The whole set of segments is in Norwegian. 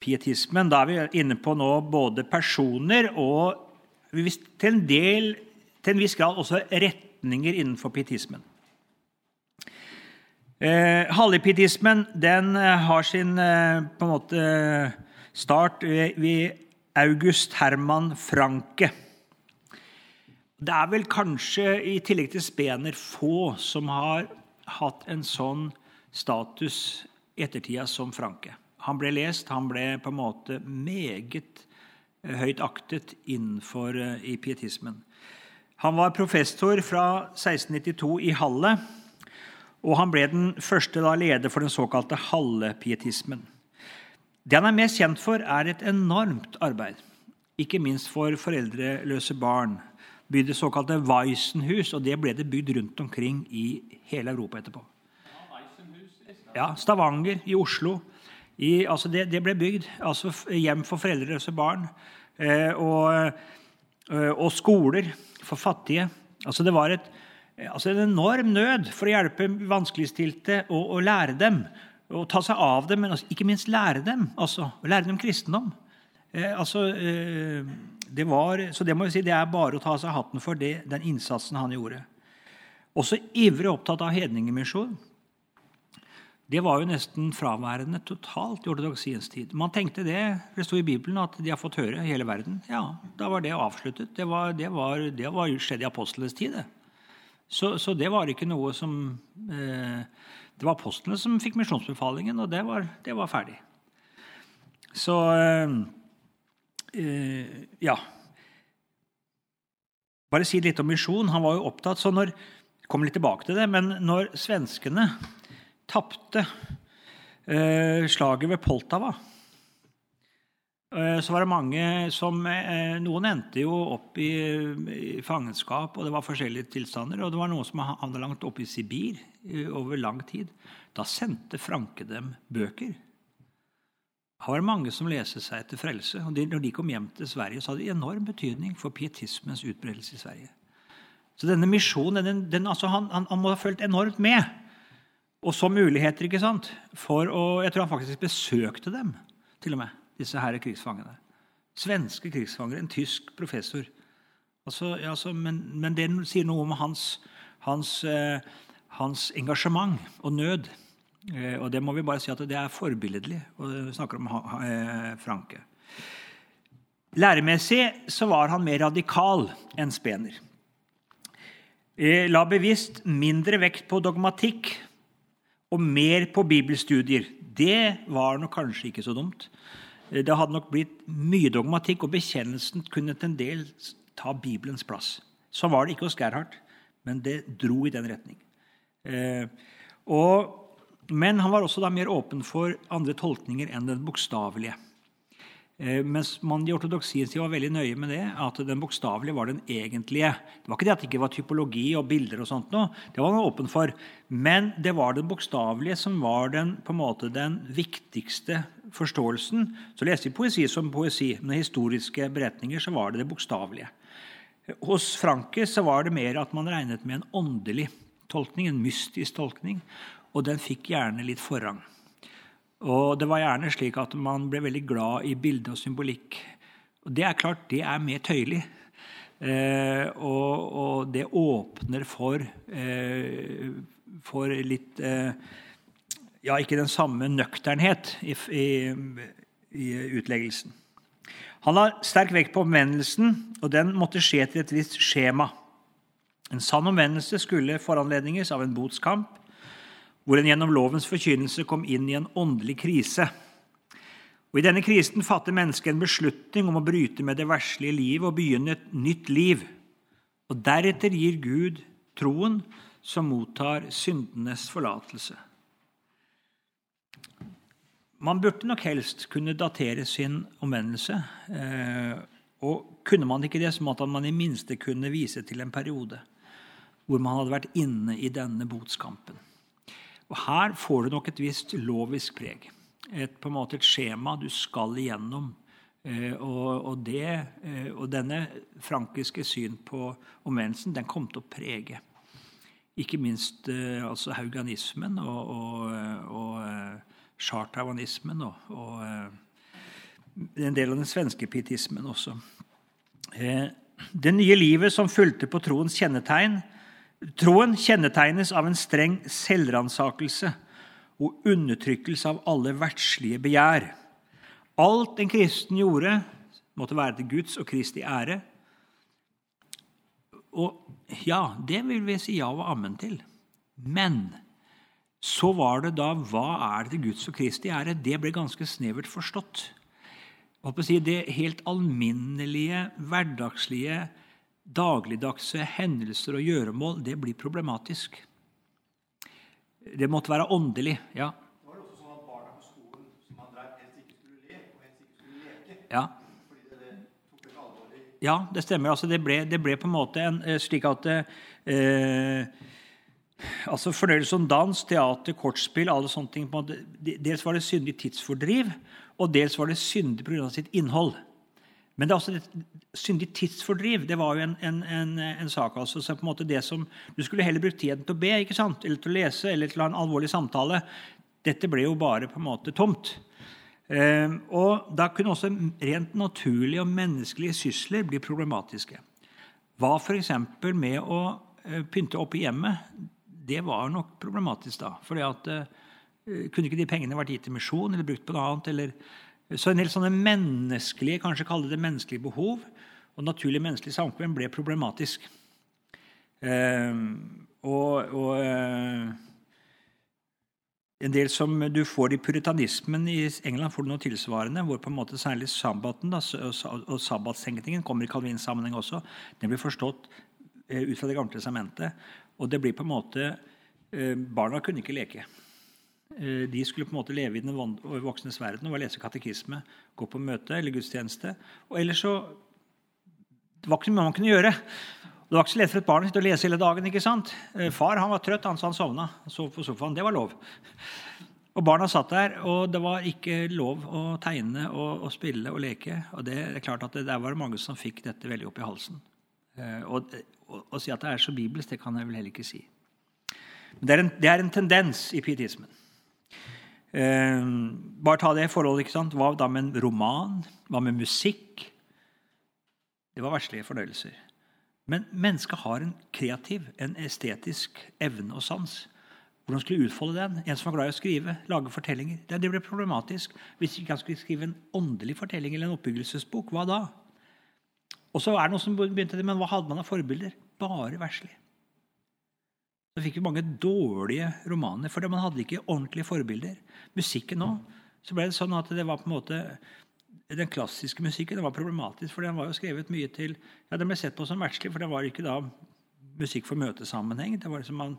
pietismen. Da er vi inne på nå både personer og til en, del, til en viss grad også retninger innenfor pietismen. Eh, Halvpietismen den eh, har sin eh, på en måte start ved August Herman Franke. Det er vel kanskje, i tillegg til Spener, få som har hatt en sånn status i ettertida som Franke. Han ble lest, han ble på en måte meget eh, høyt aktet innenfor eh, i pietismen. Han var professor fra 1692 i Halle, og han ble den første da, leder for den såkalte Halle-pietismen. Det han er mest kjent for, er et enormt arbeid, ikke minst for foreldreløse barn. Bygde såkalte Weissenhus, og det ble det bygd rundt omkring i hele Europa etterpå. Ja, Stavanger, i Oslo. I, altså det, det, ble bygd altså hjem for foreldreløse barn. Eh, og, eh, og, skoler for fattige. Altså det var et, altså en enorm nød for å hjelpe vanskeligstilte og, og lære dem Og ta seg av dem, men ikke minst lære dem. altså, Lære dem kristendom. Eh, altså, eh, det var, så det må vi si, det er bare å ta seg hatten for det, den innsatsen han gjorde. Også ivrig opptatt av hedningemisjon. Det var jo nesten fraværende totalt i ortodoksiens tid. Man tenkte det, det sto i Bibelen at de har fått høre hele verden. Ja, Da var det avsluttet. Det var, det var, det var skjedd i apostlenes tid. det. Så, så, det var ikke noe som eh, det var apostlene som fikk misjonsbefalingen, og det var, det var ferdig. Så eh, Ja. Bare si litt om misjon. Han var jo opptatt så når, kommer litt tilbake til det, men når svenskene tapte eh, slaget ved Poltava Eh, så var det mange som eh, Noen endte jo opp i, i fangenskap, og det var forskjellige tilstander. Og det var noen som havna langt oppe i Sibir over lang tid. Da sendte Franke dem bøker. Det var mange som leste seg etter frelse. og Når de kom hjem til Sverige, så hadde det enorm betydning for pietismens utbredelse i Sverige. Så denne misjonen den, den, altså han, han, han, må ha fulgt enormt med. Og så muligheter, ikke sant? For å, Jeg tror han faktisk besøkte dem, til og med disse her krigsfangene. Svenske krigsfanger, en tysk professor. Altså, altså, men, men, det sier noe om hans, hans, eh, hans engasjement og nød. Eh, og det må vi bare si at det er forbilledlig. og Vi snakker om eh, Franke. Læremessig så var han mer radikal enn Spener. Eh, la bevisst mindre vekt på dogmatikk og mer på bibelstudier. Det var nok kanskje ikke så dumt. Eh, det hadde nok blitt mye dogmatikk, og bekjennelsen kunne til en del ta Bibelens plass. Sånn var det ikke hos Gerhard, men det dro i den retning. Eh, og, men han var også da mer åpen for andre tolkninger enn den bokstavelige. Eh, mens man i ortodoksien var veldig nøye med det, at den bokstavelige var den egentlige. Det var ikke det at det ikke var typologi og bilder, og sånt noe, det var man åpen for. Men det var den bokstavelige som var den, på en måte, den viktigste forståelsen. Så leste vi poesi som poesi, men historiske beretninger så var det det bokstavelige. Hos Franke så var det mer at man regnet med en åndelig tolkning, en mystisk tolkning, og den fikk gjerne litt forrang. Og det var gjerne slik at man ble veldig glad i bilde og symbolikk. Og det er klart, det er mer tøyelig. Eh, og, og, det åpner for, eh, for litt eh, Ja, ikke den samme nøkternhet i, i, i utleggelsen. Han har sterk vekt på omvendelsen, og den måtte skje til et visst skjema. En sann omvendelse skulle foranledninges av en botskamp hvor en gjennom lovens forkynnelse kom inn i en åndelig krise. Og I denne krisen fatter mennesket en beslutning om å bryte med det verslige liv og begynne et nytt liv. Og Deretter gir Gud troen som mottar syndenes forlatelse. Man burde nok helst kunne datere sin omvendelse. Eh, og kunne man ikke det, så måtte man i minste kunne vise til en periode hvor man hadde vært inne i denne botskampen. Og Her får du nok et visst lovisk preg. Et, på en måte et skjema du skal igjennom. Eh, og, og, det, eh, og, denne frankiske syn på omvendelsen den kom til å prege ikke minst eh, altså hauganismen og, og, og chartauanismen og, en del av den svenske pietismen også. Eh, det nye livet som fulgte på troens kjennetegn, troen kjennetegnes av en streng selvransakelse og undertrykkelse av alle verdslige begjær. Alt en kristen gjorde, måtte være til Guds og Kristi ære. Og ja, det vil vi si ja og ammen til. Men så var det da Hva er det til Guds og Kristi ære? Det ble ganske snevert forstått. Det helt alminnelige, hverdagslige, dagligdagse hendelser og gjøremål, det blir problematisk. Det måtte være åndelig. ja. Det var også sånn at barna på skolen som han drev, helst ikke skulle le og helst ikke skulle leke. Ja. Ja, det stemmer. Altså, det, ble, det ble på en måte en, eh, slik at eh, altså Fornøyelse som dans, teater, kortspill alle sånne ting, Dels var det syndig tidsfordriv, og dels var det syndig pga. sitt innhold. Men det er også et syndig tidsfordriv. Det var jo en, en, en, en sak. altså, så på en måte det som, Du skulle heller brukt tiden til å be ikke sant? eller til å lese eller til å ha en alvorlig samtale. Dette ble jo bare på en måte tomt. Eh, og Da kunne også rent naturlige og menneskelige sysler bli problematiske. Hva f.eks. med å eh, pynte opp i hjemmet? Det var nok problematisk da. fordi at eh, Kunne ikke de pengene vært gitt til misjon eller brukt på noe annet? eller så en del sånne menneskelige kanskje kalle det menneskelige behov og naturlig menneskelig samkvem ble problematisk. Eh, og, og eh, en del som du får i puritanismen i England, får du noe tilsvarende, hvor på en måte særlig sabbaten da, og sabbatstenkningen kommer i Calvins sammenheng også. Den blir forstått eh, ut fra Det gamle testamentet. Og det blir på en måte eh, Barna kunne ikke leke. Eh, de skulle på en måte leve i den voksnes verden og lese katekisme, gå på møte eller gudstjeneste. Og ellers så Det var ikke mye man kunne gjøre. Det var ikke så lett for et barn å lese hele dagen. ikke sant? Eh, far han var trøtt, han, så han sovna. Sov på sofaen. Det var lov. Og Barna satt der, og det var ikke lov å tegne og, og spille og leke. Og det er klart at det, Der var det mange som fikk dette veldig opp i halsen. Eh, og Å si at det er så bibelsk, det kan jeg vel heller ikke si. Men det er en, det er en tendens i pietismen. Eh, bare ta det forholdet. ikke sant? Hva da med en roman? Hva med musikk? Det var verslige fornøyelser. Men mennesket har en kreativ, en estetisk evne og sans. Hvordan skulle utfolde den? En som var glad i å skrive, lage fortellinger. Det, ble problematisk. Hvis ikke han skulle skrive en åndelig fortelling eller en oppbyggelsesbok, hva da? Og så er det noe som begynte det, men Hva hadde man av forbilder? Bare verslig. Så fikk vi mange dårlige romaner, fordi man hadde ikke ordentlige forbilder. Musikken nå, så ble det sånn at det var på en måte Den klassiske musikken det var problematisk, for den var jo skrevet mye til ja, Den ble sett på som verdslig, for det var ikke da musikk for møtesammenheng. det var liksom man,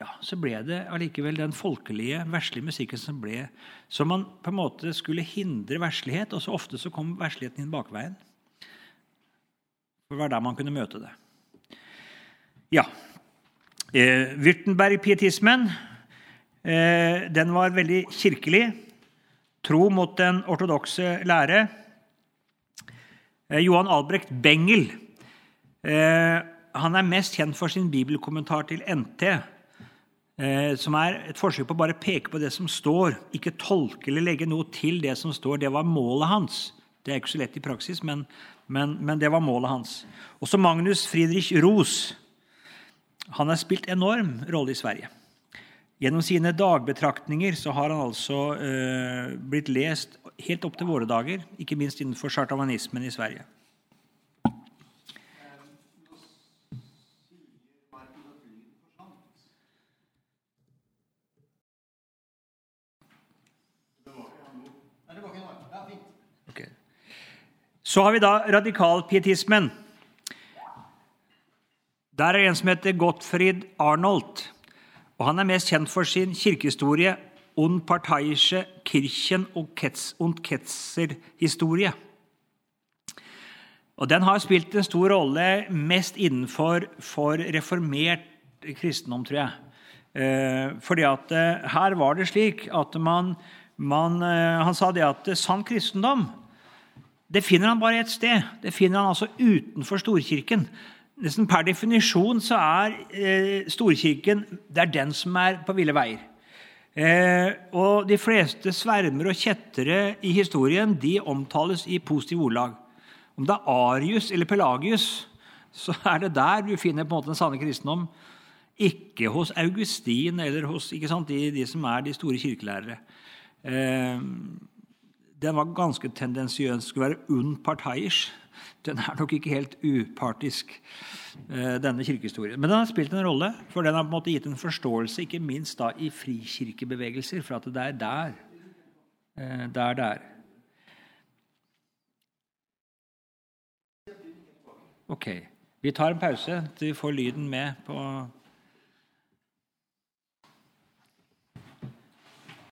ja, Så ble det allikevel den folkelige, verslige musikken som ble Så man på en måte skulle hindre verslighet, og så ofte så kom versligheten inn bakveien. For det var der man kunne møte det. Ja, Eh, Würtenberg-pietismen eh, den var veldig kirkelig. Tro mot den ortodokse lære. Eh, Johan Albrecht Bengel eh, han er mest kjent for sin bibelkommentar til NT, eh, som er et forsøk på å bare peke på det som står, ikke tolke eller legge noe til det som står. Det var målet hans. Det er ikke så lett i praksis, men, men, men det var målet hans. Også Magnus Friedrich Ros han har spilt enorm rolle i Sverige. Gjennom sine dagbetraktninger så har han altså eh, blitt lest helt opp til våre dager, ikke minst innenfor chartavanismen i Sverige. Okay. Så har vi da radikalpietismen. Der er en som heter Gottfried Arnold. og Han er mest kjent for sin kirkehistorie Und Parteiische Kirchen und Ketzer-historie. Og Den har spilt en stor rolle mest innenfor for reformert kristendom, tror jeg. Eh, fordi at eh, her var det slik at man, man eh, Han sa det at sann kristendom det finner han bare ett sted. Det finner han altså utenfor storkirken nesten per definisjon så er eh, Storkirken det er den som er på ville veier. Eh, og de fleste svermer og kjettere i historien de omtales i positive ordlag. Om det er Arius eller Pelagius, så er det der du finner på en måte den sanne kristendom. Ikke hos Augustin eller hos sant, de, de, som er de store kirkelærere. Eh, den var ganske tendensiøs. Skulle være unnparteiers. Den er nok ikke helt upartisk, eh, denne kirkehistorien. Men den har spilt en rolle, for den har på en måte gitt en forståelse, ikke minst da i frikirkebevegelser, for at det er der. Eh, der det er. Ok. Vi tar en pause til vi får lyden med på